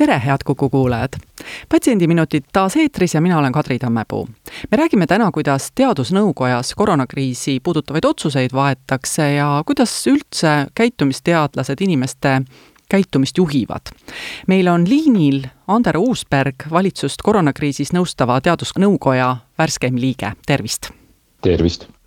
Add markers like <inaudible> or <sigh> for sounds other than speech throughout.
tere, head Kuku kuulajad! patsiendiminutid taas eetris ja mina olen Kadri Tammepuu. me räägime täna, kuidas Teadusnõukojas koroonakriisi puudutavaid otsuseid vaetakse ja kuidas üldse käitumisteadlased inimeste käitumist juhivad. meil on liinil Ander Uusberg, valitsust koroonakriisis nõustava Teadusnõukoja värskeim liige, tervist! tervist!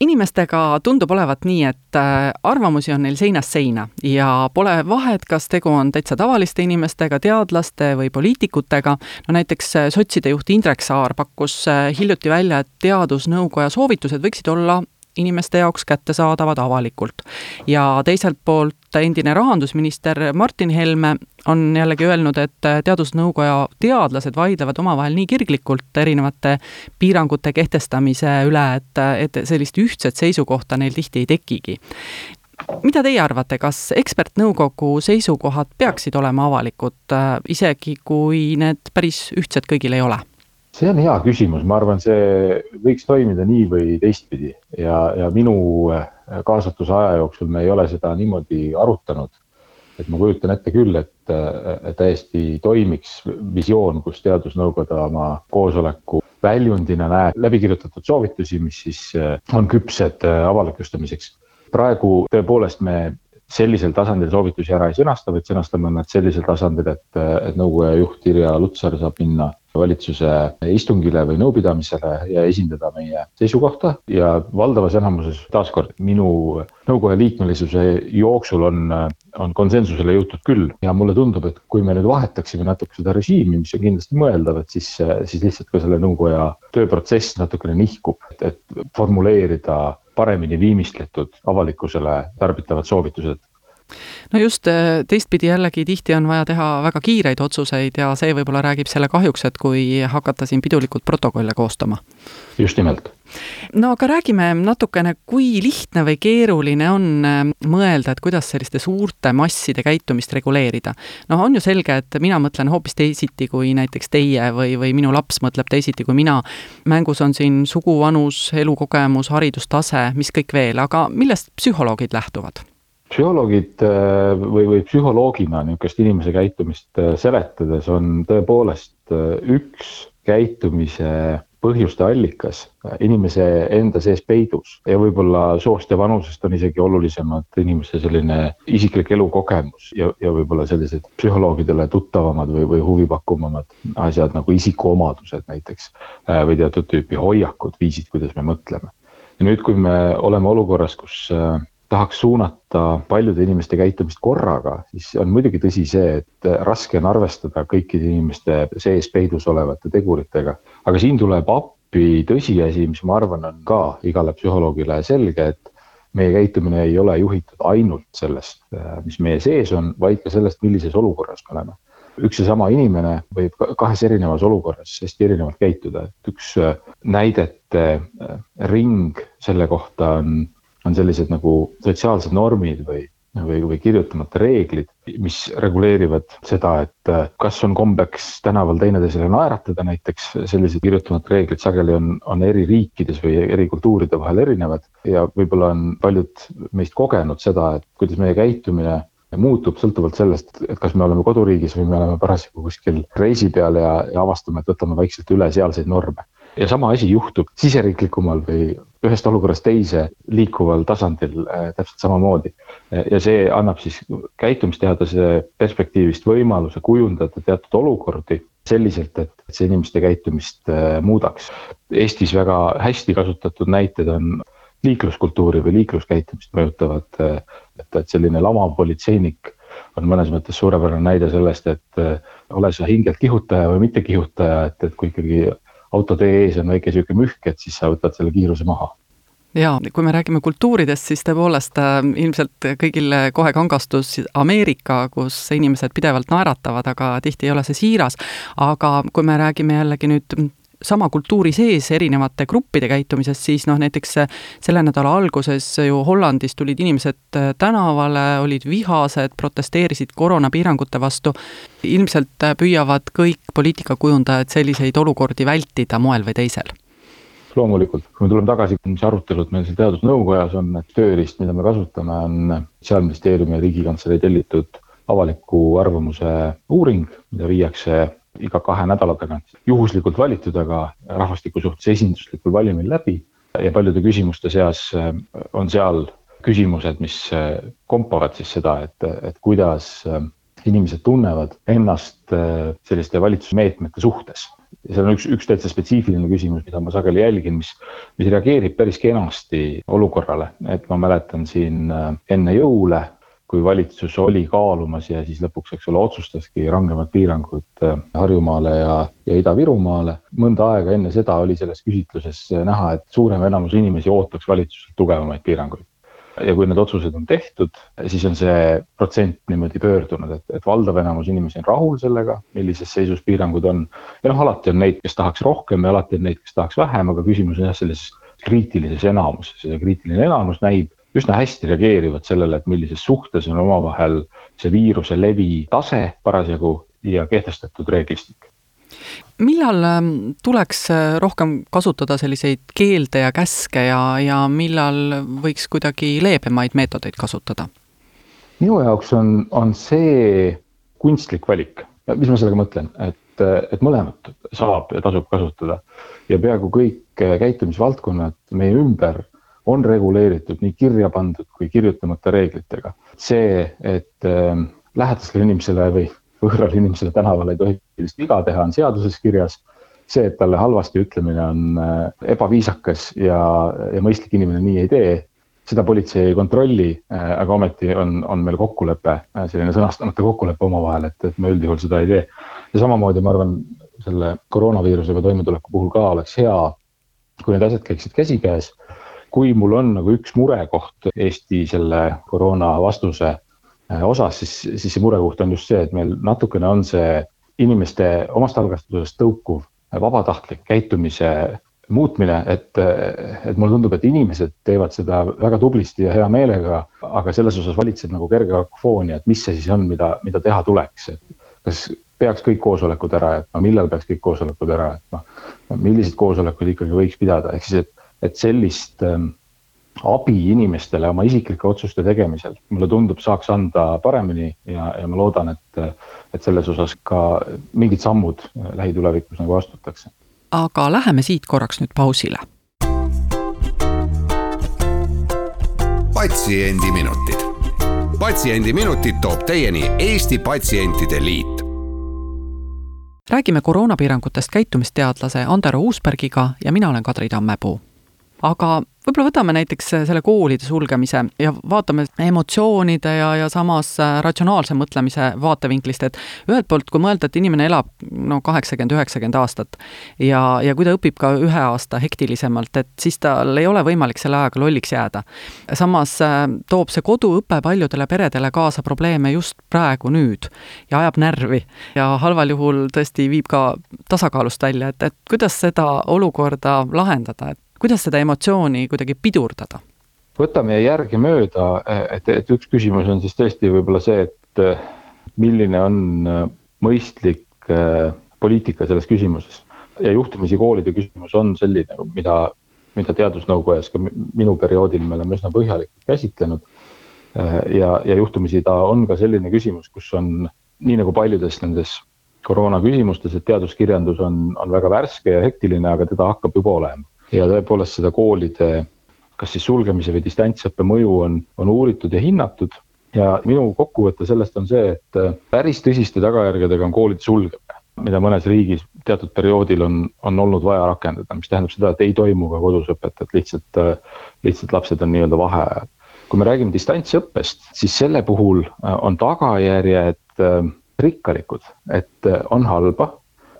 Inimestega tundub olevat nii, et äh, arvamusi on neil seinast seina ja pole vahet, kas tegu on täitsa tavaliste inimestega, teadlaste või poliitikutega. no näiteks äh, sotside juht Indrek Saar pakkus äh, hiljuti välja, et teadusnõukoja soovitused võiksid olla inimeste jaoks kättesaadavad avalikult. ja teiselt poolt endine rahandusminister Martin Helme on jällegi öelnud, et Teadusnõukoja teadlased vaidlevad omavahel nii kirglikult erinevate piirangute kehtestamise üle, et, et sellist ühtset seisukohta neil tihti ei tekigi mida teie arvate, kas ekspertnõukogu seisukohad peaksid olema avalikud, isegi kui need päris ühtsed kõigil ei ole? see on hea küsimus, ma arvan, see võiks toimida nii või teistpidi ja, ja minu äh, kaasatuse aja jooksul me ei ole seda niimoodi arutanud. et ma kujutan ette küll, et äh, täiesti toimiks visioon, kus teadusnõukoda oma koosoleku väljundina näeb läbikirjutatud soovitusi, mis siis äh, on küpsed avalikustamiseks. praegu tõepoolest me sellisel tasandil soovitusi ära ei sõnasta, vaid sõnastame nad sellisel tasandil, et, et nõukoja juht Irja Lutsar saab minna valitsuse istungile või nõupidamisele ja esindada meie seisukohta. Ja valdavas enamuses taaskord minu nõukoja liikmelisuse jooksul on, on konsensusele jõutud küll. Ja mulle tundub, et kui me nüüd vahetaksime natuke seda režiimi, mis on kindlasti mõeldav, et siis, siis lihtsalt ka selle nõukoja tööprotsess natukene nihkub, et, et formuleerida paremini viimistletud avalikkusele tarbitavad soovitused no just, äh, teistpidi jällegi tihti on vaja teha väga kiireid otsuseid ja see võib-olla räägib selle kahjuks, et kui hakata siin pidulikult protokolle koostama. just nimelt. no aga räägime natukene, kui lihtne või keeruline on äh, mõelda, et kuidas selliste suurte masside käitumist reguleerida. noh, on ju selge, et mina mõtlen hoopis teisiti kui näiteks teie või, või minu laps mõtleb teisiti kui mina. mängus on siin sugu, vanus, elukogemus, haridustase, mis kõik veel, aga millest psühholoogid lähtuvad? Psühholoogid äh, või, või psühholoogina niisugust inimese käitumist äh, seletades on tõepoolest äh, üks käitumise põhjuste allikas inimese enda sees peidus ja võib-olla soost ja vanusest on isegi olulisemad inimese selline isiklik elukogemus ja, ja võib-olla sellised psühholoogidele tuttavamad või, või huvipakkuvamad asjad nagu isikuomadused näiteks või teatud tüüpi hoiakud, viisid, kuidas me mõtleme. ja nüüd, kui me oleme olukorras, kus tahaks suunata paljude inimeste käitumist korraga, siis on muidugi tõsi see, et raske on arvestada kõikide inimeste sees peidus olevate teguritega. aga siin tuleb appi tõsiasi, mis ma arvan, on ka igale psühholoogile selge, et meie käitumine ei ole juhitud ainult sellest, mis meie sees on, vaid ka sellest, millises olukorras me oleme. üks ja sama inimene võib kahes erinevas olukorras hästi erinevalt käituda, et üks näidete ring selle kohta on on sellised nagu sotsiaalsed normid või, või, või kirjutamata reeglid, mis reguleerivad seda, et äh, kas on kombeks tänaval teineteisele naeratada näiteks, sellised kirjutamata reeglid sageli on, on eri riikides või eri kultuuride vahel erinevad. Ja võib-olla on paljud meist kogenud seda, et kuidas meie käitumine muutub sõltuvalt sellest, et kas me oleme koduriigis või me oleme parasjagu kuskil reisi peal ja, ja avastame, et võtame vaikselt üle sealseid norme ja sama asi juhtub siseriiklikumal või ühest olukorrast teise liikuval tasandil äh, täpselt samamoodi. ja see annab siis käitumisteadlase perspektiivist võimaluse kujundada teatud olukordi selliselt, et see inimeste käitumist äh, muudaks. Eestis väga hästi kasutatud näited on liikluskultuuri või liikluskäitumist mõjutavad, äh, et, et selline lamav politseinik on mõnes mõttes suurepärane näide sellest, et ole sa hingelt kihutaja või mitte kihutaja, et, et kui ikkagi autotee ees on väike sihuke mühk, et siis sa võtad selle kiiruse maha jaa, kui me räägime kultuuridest, siis tõepoolest äh, ilmselt kõigil kohe kangastus Ameerika, kus inimesed pidevalt naeratavad, aga tihti ei ole see siiras. aga kui me räägime jällegi nüüd sama kultuuri sees erinevate gruppide käitumisest, siis noh, näiteks selle nädala alguses ju Hollandis tulid inimesed tänavale, olid vihased, protesteerisid koroonapiirangute vastu. ilmselt püüavad kõik poliitikakujundajad selliseid olukordi vältida moel või teisel loomulikult, kui me tuleme tagasi, mis arutelud meil seal teadusnõukojas on, et tööriist, mida me kasutame, on Sotsiaalministeeriumi ja Riigikantselei tellitud avaliku arvamuse uuring, mida viiakse iga kahe nädala tagant juhuslikult valitud, aga rahvastiku suhtes esinduslikul valimil läbi. Ja paljude küsimuste seas äh, on seal küsimused, mis äh, kompavad siis seda, et, et kuidas äh, inimesed tunnevad ennast selliste valitsusmeetmete suhtes. Seal on üks, üks täitsa spetsiifiline küsimus, mida ma sageli jälgin, mis, mis reageerib päris kenasti olukorrale, et ma mäletan siin enne jõule, kui valitsus oli kaalumas ja siis lõpuks, eks ole, otsustaski rangemad piirangud äh, Harjumaale ja, ja Ida-Virumaale. mõnda aega enne seda oli selles küsitluses näha, et suurem enamus inimesi ootaks valitsuselt tugevamaid piiranguid ja kui need otsused on tehtud, siis on see protsent niimoodi pöördunud, et, et valdav enamus inimesi on rahul sellega, millises seisus piirangud on. ja noh, alati on neid, kes tahaks rohkem ja alati on neid, kes tahaks vähem, aga küsimus on jah, selles kriitilises enamuses ja kriitiline enamus näib üsna hästi reageerivad sellele, et millises suhtes on omavahel see viiruse levi tase parasjagu ja kehtestatud reeglistik. Millal ähm, tuleks äh, rohkem kasutada selliseid keelde ja käske ja, ja millal võiks kuidagi leebemaid meetodeid kasutada? minu jaoks on, on see kunstlik valik, mis ma sellega mõtlen, et, et mõlemat saab ja tasub kasutada. Ja peaaegu kõik äh, käitumisvaldkonnad meie ümber on reguleeritud nii kirja pandud kui kirjutamata reeglitega. see, et äh, lähedasele inimesele või võõrale inimesele tänaval ei tohi sellist viga teha, on seaduses kirjas. see, et talle halvasti ütlemine on äh, ebaviisakas ja, ja mõistlik inimene nii ei tee, seda politsei ei kontrolli, äh, aga ometi on, on meil kokkulepe, äh, selline sõnastamata kokkulepe omavahel, et, et me üldjuhul seda ei tee. ja samamoodi ma arvan, selle koroonaviirusega toimetuleku puhul ka oleks hea, kui need asjad käiksid käsikäes kui mul on nagu üks murekoht Eesti selle koroona vastuse Äh, osas, siis, siis see murekoht on just see, et meil natukene on see inimeste omast algastusest tõukuv vabatahtlik käitumise muutmine, et, et mulle tundub, et inimesed teevad seda väga tublisti ja hea meelega, aga selles osas valitseb nagu kerge kakofoonia, et mis see siis on, mida, mida teha tuleks, et kas peaks kõik koosolekud ära jätma, millal peaks kõik koosolekud ära jätma, milliseid koosolekuid ikkagi võiks pidada, ehk siis, et, et sellist ähm, abi inimestele oma isiklike otsuste tegemisel, mulle tundub, saaks anda paremini ja, ja ma loodan, et, et selles osas ka mingid sammud lähitulevikus nagu astutakse. aga läheme siit korraks nüüd pausile. patsiendiminutid. patsiendiminutid toob teieni Eesti Patsientide Liit räägime koroonapiirangutest käitumisteadlase Andero Uusbergiga ja mina olen Kadri Tammepuu. Aga võib-olla võtame näiteks äh, selle koolide sulgemise ja vaatame emotsioonide ja, ja samas äh, ratsionaalse mõtlemise vaatevinklist, et ühelt poolt, kui mõelda, et inimene elab no kaheksakümmend, üheksakümmend aastat ja, ja kui ta õpib ka ühe aasta hektilisemalt, et siis tal ei ole võimalik selle ajaga lolliks jääda. samas äh, toob see koduõpe paljudele peredele kaasa probleeme just praegu, nüüd ja ajab närvi ja halval juhul tõesti viib ka tasakaalust välja, et, et kuidas seda olukorda lahendada, et kuidas seda emotsiooni kuidagi pidurdada? võtame järgemööda, et, et üks küsimus on siis tõesti võib-olla see, et milline on mõistlik äh, poliitika selles küsimuses. ja juhtumisi koolide küsimus on selline, mida, mida teadusnõukojas ka minu perioodil me oleme üsna põhjalikult käsitlenud. Ja, ja juhtumisi ta on ka selline küsimus, kus on nii nagu paljudes nendes koroona küsimustes, et teaduskirjandus on, on väga värske ja hektiline, aga teda hakkab juba olema ja tõepoolest seda koolide kas siis sulgemise või distantsõppe mõju on, on uuritud ja hinnatud. ja minu kokkuvõte sellest on see, et äh, päris tõsiste tagajärgedega on koolide sulgemine, mida mõnes riigis teatud perioodil on, on olnud vaja rakendada, mis tähendab seda, et ei toimu ka kodus õpet, et lihtsalt, äh, lihtsalt lapsed on nii-öelda vaheajal. kui me räägime distantsõppest, siis selle puhul äh, on tagajärjed rikkalikud, et on halba,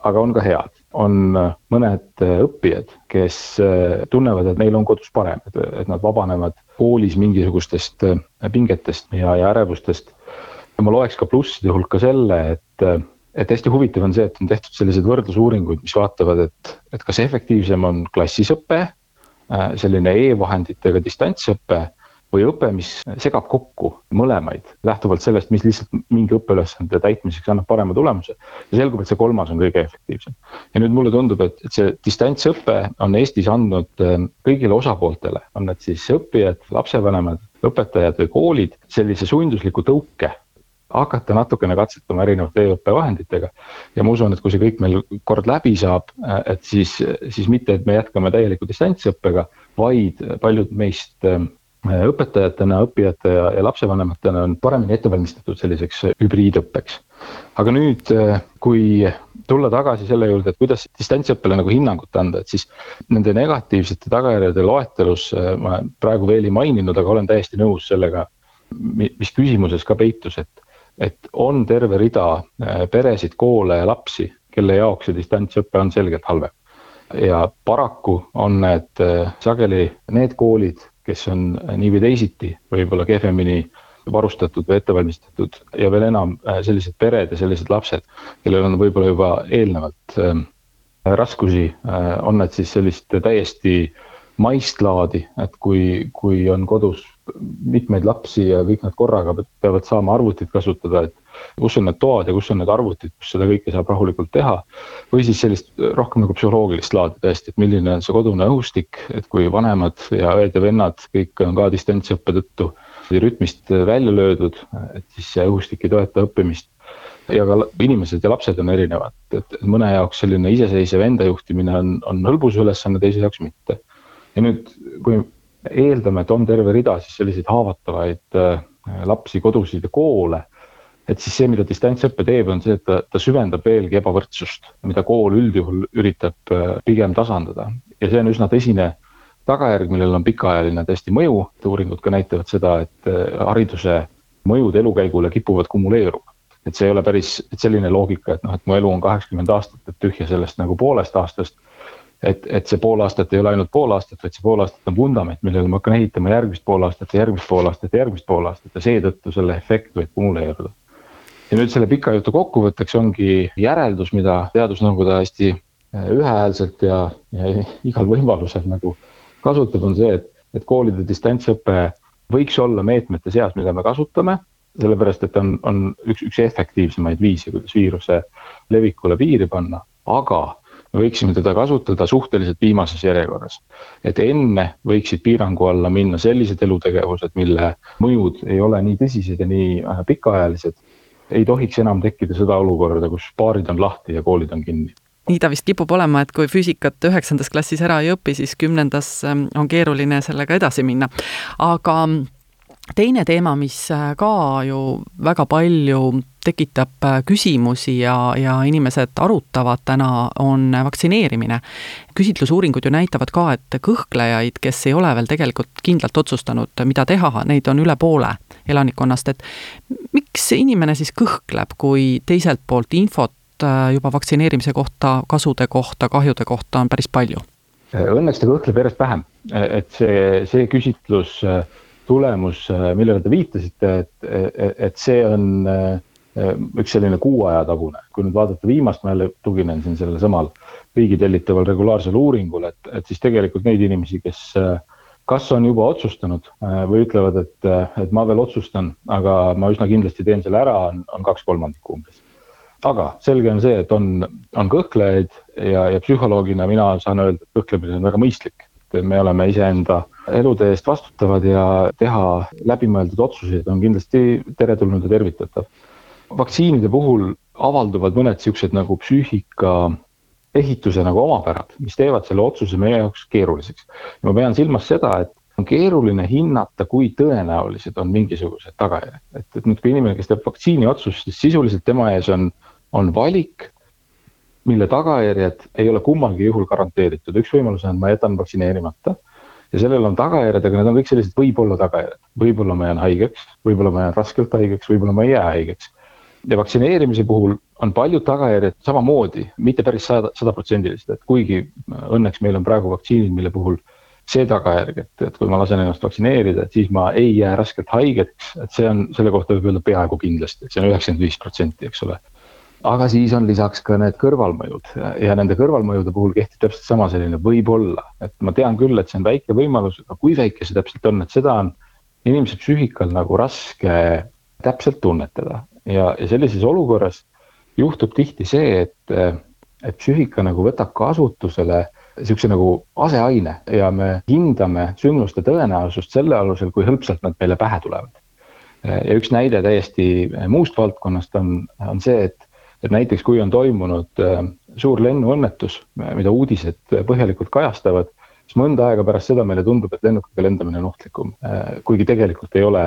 aga on ka head on äh, mõned äh, õppijad, kes äh, tunnevad, et neil on kodus parem, et, et nad vabanevad koolis mingisugustest pingetest ja, ja ärevustest. ma loeks ka plusside hulka selle, et, et hästi huvitav on see, et on tehtud selliseid võrdlusuuringuid, mis vaatavad, et, et kas efektiivsem on klassis õpe, selline e-vahenditega distantsõpe või õpe, mis segab kokku mõlemaid, lähtuvalt sellest, mis lihtsalt mingi õppeülesande täitmiseks annab parema tulemuse. ja selgub, et see kolmas on kõige efektiivsem. ja nüüd mulle tundub, et, et see distantsõpe on Eestis andnud äh, kõigile osapooltele, on need siis õppijad, lapsevanemad, õpetajad või koolid, sellise sundusliku tõuke hakata natukene katsetama erinevate e-õppevahenditega. ja ma usun, et kui see kõik meil kord läbi saab, et siis, siis mitte, et me jätkame täieliku distantsõppega, vaid paljud meist äh, õpetajatena, õppijate ja, ja lapsevanematena on paremini ette valmistatud selliseks hübriidõppeks. aga nüüd, äh, kui tulla tagasi selle juurde, et kuidas distantsõppele nagu hinnangut anda, et siis nende negatiivsete tagajärjede loetelus äh, ma praegu veel ei maininud, aga olen täiesti nõus sellega, mis küsimuses ka peitus, et et on terve rida äh, peresid, koole ja lapsi, kelle jaoks see distantsõpe on selgelt halvem. ja paraku on need äh, sageli need koolid, kes on nii või teisiti võib-olla kehvemini varustatud või ettevalmistatud ja veel enam äh, sellised pered ja sellised lapsed, kellel on võib-olla juba eelnevalt raskusi, on need siis sellist täiesti maist laadi, et kui, kui on kodus mitmeid lapsi ja kõik nad korraga peavad saama arvutit kasutada, et kus on need toad ja kus on need arvutid, kus seda kõike saab rahulikult teha. või siis sellist rohkem nagu psühholoogilist laadi tõesti, et milline on see kodune õhustik, et kui vanemad ja õed ja vennad kõik on ka distantsõppe tõttu rütmist välja löödud, et siis see õhustik ei toeta õppimist ja ka inimesed ja lapsed on erinevad, et mõne jaoks selline iseseisev enda juhtimine on, on hõlbus ülesanne, teise jaoks mitte. Ja nüüd, kui eeldame, et on terve rida siis selliseid haavatavaid äh, lapsi, kodusid ja koole. et siis see, mida distantsõpe teeb, on see, et ta, ta süvendab veelgi ebavõrdsust, mida kool üldjuhul üritab äh, pigem tasandada ja see on üsna tõsine tagajärg, millel on pikaajaline tõesti mõju, uuringud ka näitavad seda, et äh, hariduse mõjud elukäigule kipuvad kumuleeruma. et see ei ole päris selline loogika, et noh, et mu elu on kaheksakümmend aastat, et tühja sellest nagu poolest aastast et, et see pool aastat ei ole ainult pool aastat, vaid see pool aastat on vundament, millele ma hakkan ehitama järgmist pool aastat ja järgmist pool aastat ja järgmist pool aastat ja seetõttu selle efekt võib kumuleeruda. ja nüüd selle pika jutu kokkuvõtteks ongi järeldus, mida teadusnõukoda hästi äh, ühehäälselt ja, ja <laughs> igal võimalusel nagu kasutab, on see, et, et koolide distantsõpe võiks olla meetmete seas, mida me kasutame sellepärast, et on, on üks, üks efektiivsemaid viise, kuidas viiruse levikule piiri panna, aga me võiksime teda kasutada suhteliselt viimases järjekorras. et enne võiksid piirangu alla minna sellised elutegevused, mille mõjud ei ole nii tõsised ja nii äh, pikaajalised. ei tohiks enam tekkida seda olukorda, kus baarid on lahti ja koolid on kinni nii ta vist kipub olema, et kui füüsikat üheksandas klassis ära ei õpi, siis kümnendas ähm, on keeruline sellega edasi minna. aga teine teema, mis äh, ka ju väga palju tekitab äh, küsimusi ja, ja inimesed arutavad täna, on vaktsineerimine. küsitlusuuringud ju näitavad ka, et kõhklejaid, kes ei ole veel tegelikult kindlalt otsustanud, mida teha, neid on üle poole elanikkonnast, et miks inimene siis kõhkleb, kui teiselt poolt infot äh, juba vaktsineerimise kohta, kasude kohta, kahjude kohta on päris palju? Õnneks ta kõhkleb järjest vähem, et see, see küsitlus äh, tulemus, äh, millele te viitasite, et, et, et see on äh, üks selline kuu aja tagune, kui nüüd vaadata viimast, ma jälle tuginen siin sellel samal riigi tellitaval regulaarsel uuringul, et, et siis tegelikult neid inimesi, kes äh, kas on juba otsustanud või ütlevad, et, et ma veel otsustan, aga ma üsna kindlasti teen selle ära, on, on kaks kolmandikku umbes. aga selge on see, et on, on kõhklejaid ja, ja psühholoogina mina saan öelda, et kõhklemine on väga mõistlik. me oleme iseenda elude eest vastutavad ja teha läbimõeldud otsuseid on kindlasti teretulnud ja tervitatav. vaktsiinide puhul avalduvad mõned siuksed nagu psüühika ehituse nagu omapärad, mis teevad selle otsuse meie jaoks keeruliseks. ma pean silmas seda, et on keeruline hinnata, kui tõenäolised on mingisugused tagajärjed, et, et nüüd, kui inimene, kes teeb vaktsiini otsust, siis sisuliselt tema ees on, on valik, mille tagajärjed ei ole kummalgi juhul garanteeritud, üks võimalus on, et ma jätan vaktsineerimata ja sellel on tagajärjed, aga need on kõik sellised võib-olla tagajärjed. võib-olla ma jään haigeks, võib-olla ma jään raskelt haigeks, võib-olla ma ei jää haigeks. ja vaktsineerimise puhul on paljud tagajärjed samamoodi, mitte päris sada, sadaprotsendilised, et kuigi õnneks meil on praegu vaktsiinid, mille puhul see tagajärg, et, et kui ma lasen ennast vaktsineerida, et siis ma ei jää raskelt haigeks, et see on, selle kohta võib öelda peaaegu kindlasti, et see on üheksakümmend viis protsenti, eks ole. Aga siis on lisaks ka need kõrvalmõjud. Ja nende kõrvalmõjude puhul kehtib täpselt sama selline võib-olla, et ma tean küll, et see on väike võimalus, aga kui väike see täpselt on, et seda on inimese psüühikal nagu raske täpselt tunnetada. Ja, ja sellises olukorras juhtub tihti see, et, et psüühika nagu võtab kasutusele niisuguse nagu aseaine ja me hindame sündmuste tõenäosust selle alusel, kui hõlpsalt nad meile pähe tulevad. ja üks näide täiesti muust valdkonnast on, on see, et et näiteks kui on toimunud äh, suur lennuõnnetus, mida uudised põhjalikult kajastavad, siis mõnda aega pärast seda meile tundub, et lennukiga lendamine on ohtlikum, äh, kuigi tegelikult ei ole,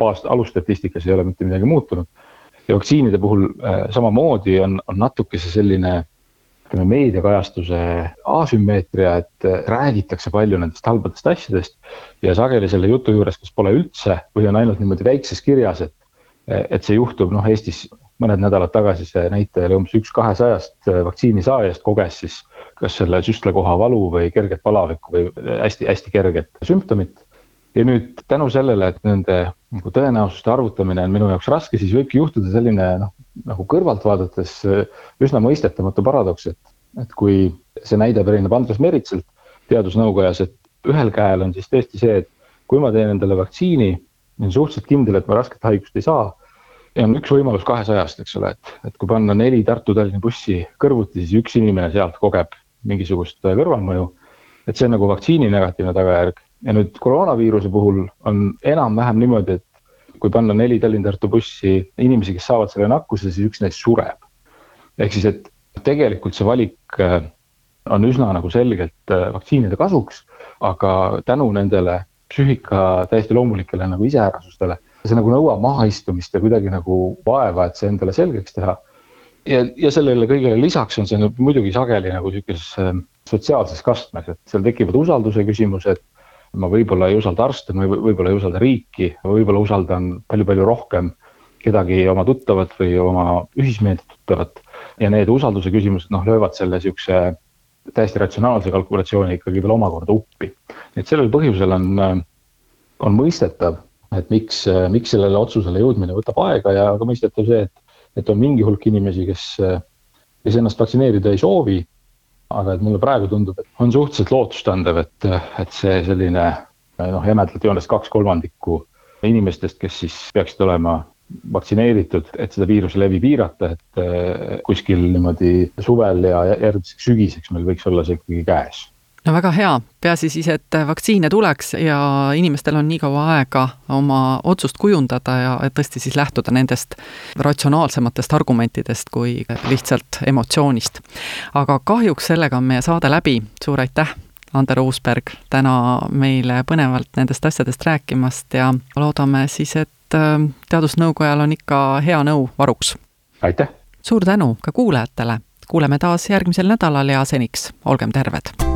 baas, alustatistikas ei ole mitte midagi muutunud. ja vaktsiinide puhul äh, samamoodi on, on natukese selline ütleme meediakajastuse asümmeetria, et räägitakse palju nendest halbadest asjadest ja sageli selle jutu juures, kas pole üldse või on ainult niimoodi väikses kirjas, et et see juhtub, noh, Eestis mõned nädalad tagasi see näitaja oli umbes üks kahesajast äh, vaktsiini saajast koges siis kas selle süstlakoha valu või kerget palavikku või hästi-hästi kerget sümptomit. ja nüüd tänu sellele, et nende nagu tõenäosuste arvutamine on minu jaoks raske, siis võibki juhtuda selline noh, nagu kõrvalt vaadates äh, üsna mõistetamatu paradoks, et, et kui see näide pärineb Andres Meritselt teadusnõukojas, et ühel käel on siis tõesti see, et kui ma teen endale vaktsiini, olen suhteliselt kindel, et ma rasket haigust ei saa ja on üks võimalus kahesajast, eks ole, et, et kui panna neli Tartu-Tallinna bussi kõrvuti, siis üks inimene sealt kogeb mingisugust kõrvalmõju. et see on nagu vaktsiini negatiivne tagajärg ja nüüd koroonaviiruse puhul on enam-vähem niimoodi, et kui panna neli Tallinn-Tartu bussi inimesi, kes saavad selle nakkuse, siis üks neist sureb. ehk siis, et tegelikult see valik äh, on üsna nagu selgelt äh, vaktsiinide kasuks, aga tänu nendele psüühika täiesti loomulikele nagu iseärasustele see nagu nõuab mahaistumist ja kuidagi nagu vaeva, et see endale selgeks teha. ja, ja sellele kõigele lisaks on see nüüd muidugi sageli nagu sihukeses ähm, sotsiaalses kastmes, et seal tekivad usalduse küsimused. ma võib-olla ei usalda arste, ma võib-olla ei usalda riiki, võib-olla usaldan palju-palju rohkem kedagi oma tuttavat või oma ühismeelt tuttavat. ja need usalduse küsimused noh, löövad selle sihukese täiesti ratsionaalse kalkulatsiooni ikkagi veel omakorda uppi. et sellel põhjusel on, äh, on mõistetav et miks, miks sellele otsusele jõudmine võtab aega ja ka mõistetav see, et, et on mingi hulk inimesi, kes, kes ennast vaktsineerida ei soovi. aga et mulle praegu tundub, et on suhteliselt lootustandev, et, et see selline noh, jämedalt joones kaks kolmandikku inimestest, kes siis peaksid olema vaktsineeritud, et seda viiruse levi piirata, et kuskil niimoodi suvel ja järgmiseks sügiseks meil võiks olla see ikkagi käes no väga hea, peaasi siis, et vaktsiine tuleks ja inimestel on nii kaua aega oma otsust kujundada ja tõesti siis lähtuda nendest ratsionaalsematest argumentidest kui lihtsalt emotsioonist. aga kahjuks sellega on meie saade läbi, suur aitäh, Ander Uusberg, täna meile põnevalt nendest asjadest rääkimast ja loodame siis, et äh, Teadusnõukojal on ikka hea nõu varuks. aitäh! suur tänu ka kuulajatele, kuuleme taas järgmisel nädalal ja seniks olgem terved!